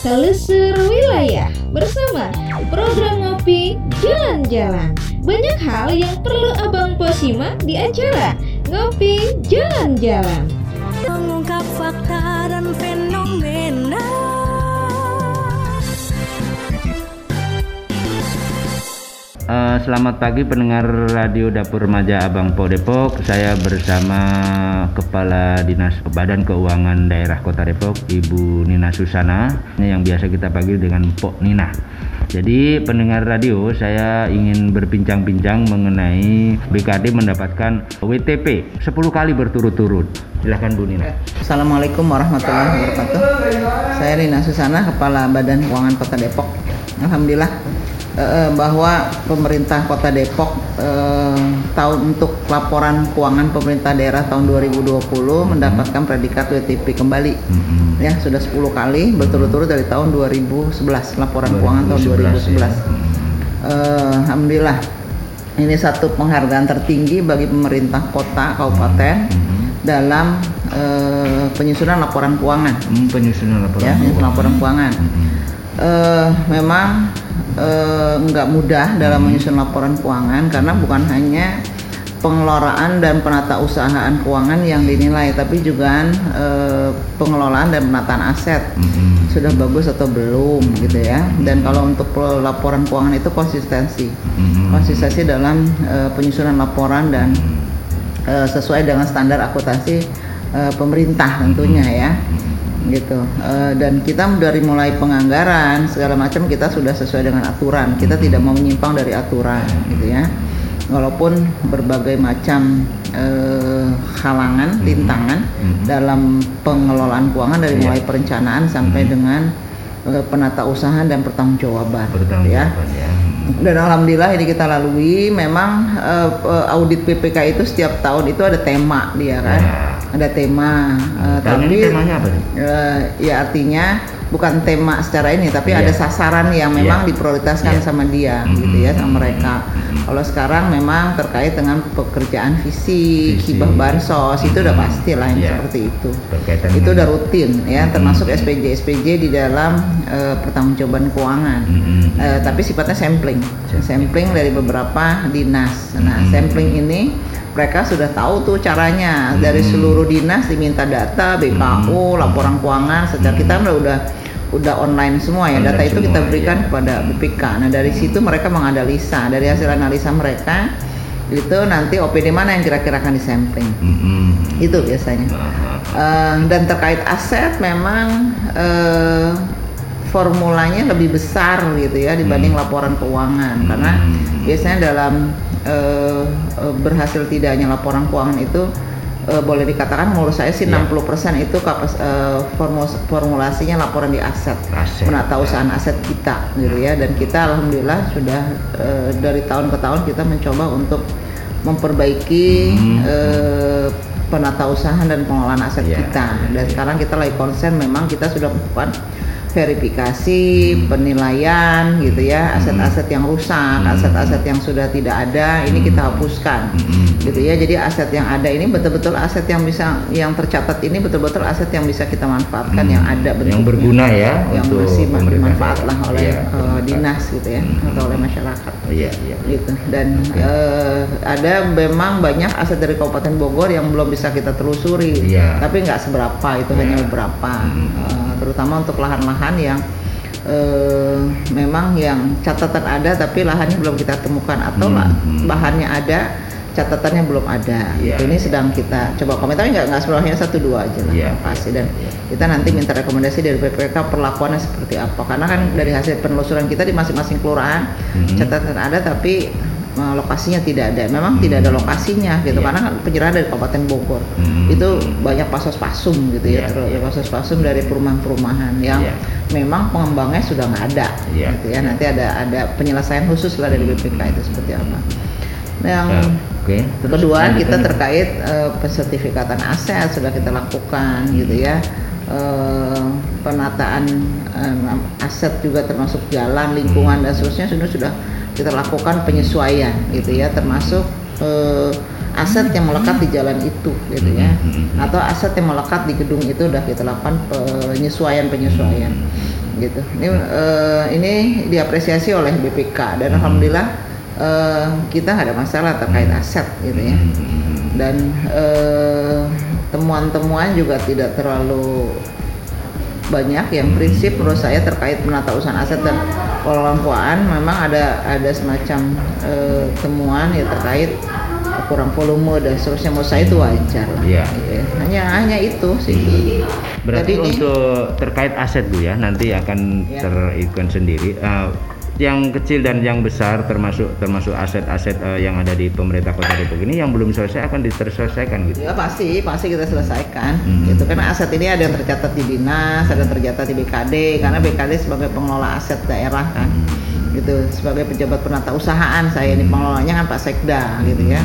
Telusur Wilayah bersama program ngopi jalan-jalan. Banyak hal yang perlu Abang Posima di acara Ngopi Jalan-Jalan. Mengungkap fakta Uh, selamat pagi pendengar radio Dapur Remaja Abang Po Depok. Saya bersama Kepala Dinas Badan Keuangan Daerah Kota Depok, Ibu Nina Susana, yang biasa kita panggil dengan Pok Nina. Jadi pendengar radio, saya ingin berbincang-bincang mengenai BKD mendapatkan WTP 10 kali berturut-turut. Silahkan Bu Nina. Assalamualaikum warahmatullahi wabarakatuh. Saya Nina Susana, Kepala Badan Keuangan Kota Depok. Alhamdulillah eh, bahwa pemerintah Kota Depok eh, tahun untuk laporan keuangan pemerintah daerah tahun 2020 mendapatkan predikat WTP kembali. Mm-hmm. Ya, sudah 10 kali berturut-turut dari tahun 2011 laporan keuangan tahun 2011. ya. Eh, Alhamdulillah ini satu penghargaan tertinggi bagi pemerintah kota kabupaten Mhm. dalam eh, penyusunan laporan keuangan Hmm, penyusunan laporan. ya penyusunan laporan keuangan Mhm. Eh, memang eh, nggak mudah dalam menyusun laporan keuangan karena bukan hanya pengelolaan dan penata usahaan keuangan yang dinilai tapi juga eh, pengelolaan dan penataan aset. Mhm. sudah bagus atau belum gitu ya. Dan kalau untuk laporan keuangan itu konsistensi. Konsistensi dalam eh, penyusunan laporan dan eh, sesuai dengan standar akuntansi eh, pemerintah tentunya ya gitu Eh, dan kita dari mulai penganggaran segala macam kita sudah sesuai dengan aturan kita tidak mau menyimpang dari aturan gitu ya walaupun berbagai macam eh, halangan rintangan Mhm. dalam pengelolaan keuangan dari Iya. mulai perencanaan sampai dengan eh, penata usaha dan pertanggungjawaban ya Pertanggungjawaban ya. Dan alhamdulillah ini kita lalui memang eh, audit PPK itu setiap tahun itu ada tema dia kan Ya. Ada tema eh, Tahun ini temanya apa nih? eh, ya artinya bukan tema secara ini tapi Iya. ada sasaran yang memang Iya. diprioritaskan Iya. sama dia Mhm. gitu ya sama mereka Mhm. kalau sekarang memang terkait dengan pekerjaan fisik Fisik. hibah bansos itu udah pasti lah yang Iya. seperti itu Berkaitan itu udah rutin ya Mhm. termasuk SPJ SPJ di dalam eh, pertanggungjawaban keuangan Mhm. Eh, tapi sifatnya sampling, Sampling. dari beberapa dinas. Nah, Mhm. sampling ini mereka sudah tahu tuh caranya dari Mhm. seluruh dinas diminta data BKU, Mhm. laporan keuangan. Secara kita udah udah udah online semua ya. Online Data itu kita berikan ya. kepada BPK. Nah, dari situ mereka menganalisa. Dari hasil analisa mereka itu nanti OPD mana yang kira-kira akan disampling. Mhm. Itu biasanya. Eh, dan terkait aset memang eh, formulanya lebih besar gitu ya dibanding Hmm. laporan keuangan karena Hmm. biasanya dalam eh, berhasil tidaknya laporan keuangan itu eh, boleh dikatakan menurut saya sih Ya. 60% itu kapas, formu- formulasinya laporan di aset, Aset, penata ya. usahaan aset kita gitu ya dan kita alhamdulillah sudah eh, dari tahun ke tahun kita mencoba untuk memperbaiki Hmm. eh, penata usaha dan pengelolaan aset Ya, kita dan ya. sekarang kita lagi konsen memang kita sudah melakukan verifikasi Hmm. penilaian gitu ya aset-aset yang rusak Hmm. aset-aset yang sudah tidak ada ini kita hapuskan Hmm. gitu ya jadi aset yang ada ini betul-betul aset yang bisa yang tercatat ini betul-betul aset yang bisa kita manfaatkan Hmm. yang ada bentuknya yang berguna ya yang untuk pemerintah bermanfaat lah oleh Iya, eh, pemerintah. dinas gitu ya Hmm. atau oleh masyarakat Iya, iya. gitu dan eh, ada memang banyak aset dari Kabupaten Bogor yang belum bisa kita telusuri Iya. tapi nggak seberapa itu Iya. hanya beberapa Hmm. Eh, terutama untuk lahan-lahan yang eh, memang yang catatan ada tapi lahannya belum kita temukan atau lah Hmm. bahannya ada catatannya belum ada Iya, Gitu. ini iya. sedang kita coba komen tapi nggak nggak semuanya satu dua aja lah Iya, yang pasti dan iya. kita nanti minta rekomendasi dari PPK perlakuannya seperti apa karena kan dari hasil penelusuran kita di masing-masing kelurahan Mhm. catatan ada tapi lokasinya tidak ada memang tidak ada lokasinya gitu Iya. karena kan penyerahan dari Kabupaten Bogor Mhm. itu banyak pasos pasum gitu ya Iya, terus iya. pasos pasum dari perumahan-perumahan yang Iya. memang pengembangnya sudah nggak ada Iya. gitu ya nanti ada ada penyelesaian khusus lah dari BPK itu seperti apa Nah, yang Ya, Oke. Terus Kedua kita terkait eh, pensertifikatan aset sudah kita lakukan gitu ya. Eh, penataan eh, aset juga termasuk jalan, lingkungan dan seterusnya sudah sudah kita lakukan penyesuaian gitu ya termasuk eh, aset yang melekat di jalan itu gitu ya. Atau aset yang melekat di gedung itu udah kita lakukan penyesuaian penyesuaian gitu. Ini eh, ini diapresiasi oleh BPK dan alhamdulillah eh, kita nggak ada masalah terkait aset gitu ya. Dan eh, temuan-temuan juga tidak terlalu banyak yang prinsip menurut saya terkait penata usaha aset dan pengelolaan memang ada ada semacam eh, temuan ya terkait kurang volume dan seterusnya menurut saya itu wajar lah. Iya. Ya. Hanya hanya itu sih. Berarti Jadi ini- untuk terkait aset Bu ya nanti akan Ya. terikon sendiri. Eh, yang kecil dan yang besar termasuk termasuk aset-aset eh, yang ada di pemerintah Kota Depok ini yang belum selesai akan diterselesaikan gitu. Ya pasti, pasti kita selesaikan. Hmm. Gitu karena aset ini ada yang tercatat di dinas, ada yang tercatat di BKD karena BKD sebagai pengelola aset daerah kan. Gitu, sebagai pejabat penata usahaan saya ini pengelolanya kan Pak Sekda gitu ya.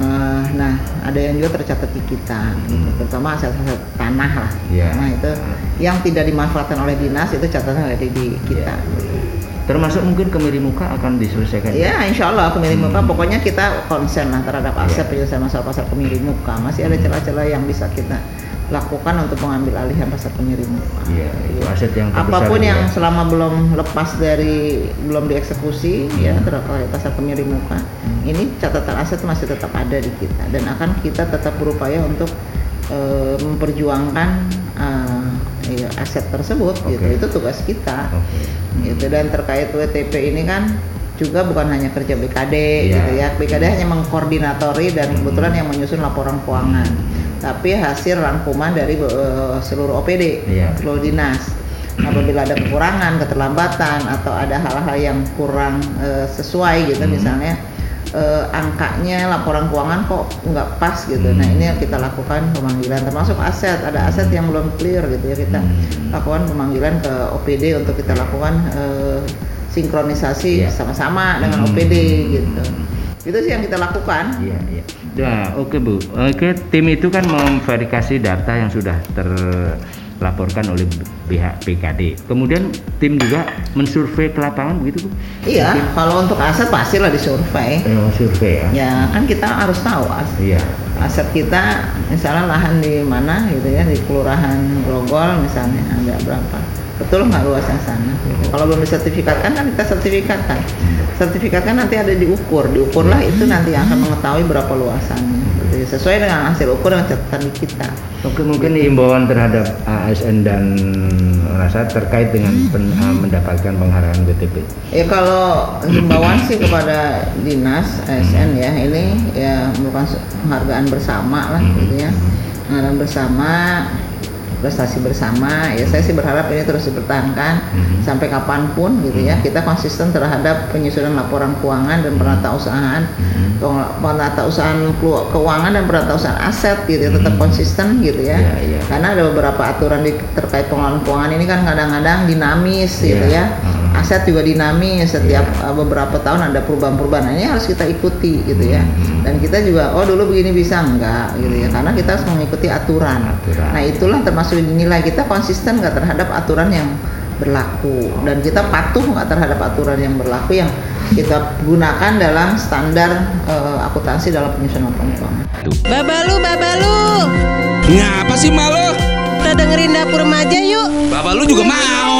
Eh, nah, ada yang juga tercatat di kita, gitu. terutama aset-aset tanah lah. Iya. Nah itu yang tidak dimanfaatkan oleh dinas itu catatan ada di, di kita. gitu. Termasuk mungkin kemiri muka akan diselesaikan. Ya, insya Allah kemiri muka. Pokoknya kita konsen lah terhadap aset Iya. penyelesaian masalah pasar kemiri muka. Masih ada celah-celah yang bisa kita lakukan untuk mengambil alihan pasar kemiri muka. Iya, itu aset yang Apa pun yang ya. selama belum lepas dari belum dieksekusi ya Hmm. terkait pasar kemiri muka, ini catatan aset masih tetap ada di kita dan akan kita tetap berupaya untuk eh, memperjuangkan ya, aset tersebut gitu. Oke. Itu tugas kita Oke. gitu dan terkait WTP ini kan juga bukan hanya kerja BKD Iya. gitu ya BKD hanya mengkoordinatori dan kebetulan yang menyusun laporan keuangan tapi hasil rangkuman dari eh, seluruh OPD Iya. seluruh dinas apabila ada kekurangan keterlambatan atau ada hal-hal yang kurang eh, sesuai gitu Hmm. misalnya eh, angkanya laporan keuangan kok nggak pas gitu Hmm. nah ini yang kita lakukan pemanggilan termasuk aset ada aset yang belum clear gitu ya kita Hmm. lakukan pemanggilan ke OPD untuk kita lakukan eh, sinkronisasi Iya. sama-sama dengan Hmm. OPD gitu. Itu sih yang kita lakukan. Iya, iya. Nah, oke Bu. Oke, tim itu kan memverifikasi data yang sudah terlaporkan oleh pihak PKD. Kemudian tim juga mensurvei ke lapangan begitu Bu? Iya, kalau untuk aset pastilah disurvei. Eh, survei ya. Ya kan kita harus tahu as- Iya. aset kita misalnya lahan di mana gitu ya di kelurahan Grogol misalnya ada berapa betul nggak luasnya sana? Kalau belum disertifikatkan kan kita sertifikatkan. Sertifikatkan nanti ada diukur. Diukurlah itu nanti yang akan mengetahui berapa luasannya. Sesuai dengan hasil ukur yang catatan kita. Oke, mungkin himbauan terhadap ASN dan rasa terkait dengan pen- eh, mendapatkan penghargaan BTP. Ya kalau himbauan sih kepada dinas ASN ya ini ya merupakan penghargaan bersama lah gitu ya. Penghargaan bersama prestasi bersama ya saya sih berharap ini terus dipertahankan Mhm. sampai kapan pun gitu ya kita konsisten terhadap penyusunan laporan keuangan dan penata usahaan Peng- penata usahaan keuangan dan penata usahaan aset gitu ya, tetap konsisten gitu ya Iya, iya. karena ada beberapa aturan di, terkait pengelolaan keuangan ini kan kadang-kadang dinamis gitu Iya. ya Mhm. Aset juga dinamis setiap uh, beberapa tahun ada perubahan-perubahan Nah, ini harus kita ikuti gitu ya Hmm. dan kita juga oh dulu begini bisa enggak gitu ya karena kita harus mengikuti aturan, Aturan. nah itulah termasuk dinilai kita konsisten nggak terhadap aturan yang berlaku dan kita patuh nggak terhadap aturan yang berlaku yang kita gunakan dalam standar uh, akuntansi dalam penyusunan laporan keuangan. Babalu, babalu, Ngapa sih malu? kita dengerin dapur remaja yuk. Bapak lu juga mau.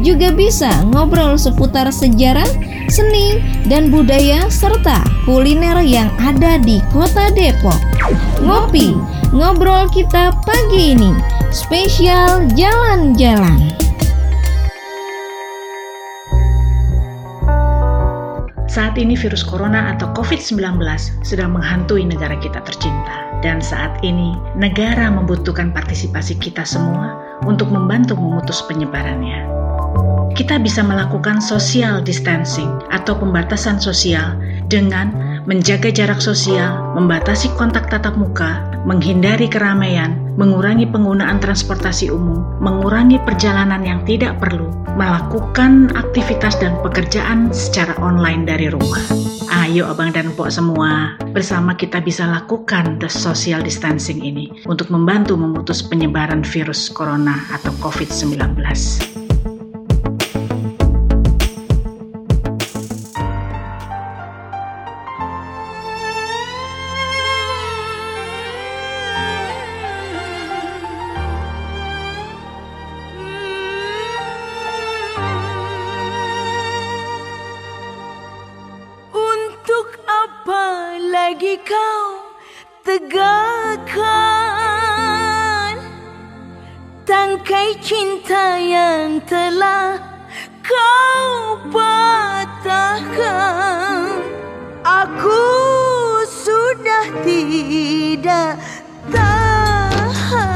juga bisa ngobrol seputar sejarah, seni, dan budaya serta kuliner yang ada di Kota Depok. Ngopi, ngobrol kita pagi ini, spesial jalan-jalan. Saat ini virus corona atau COVID-19 sedang menghantui negara kita tercinta. Dan saat ini negara membutuhkan partisipasi kita semua untuk membantu memutus penyebarannya. Kita bisa melakukan social distancing atau pembatasan sosial dengan menjaga jarak sosial, membatasi kontak tatap muka, menghindari keramaian, mengurangi penggunaan transportasi umum, mengurangi perjalanan yang tidak perlu, melakukan aktivitas dan pekerjaan secara online dari rumah. Ayo abang dan pok semua, bersama kita bisa lakukan the social distancing ini untuk membantu memutus penyebaran virus corona atau COVID-19. Tegakkan Tangkai cinta yang telah kau patahkan. Aku sudah tidak tahan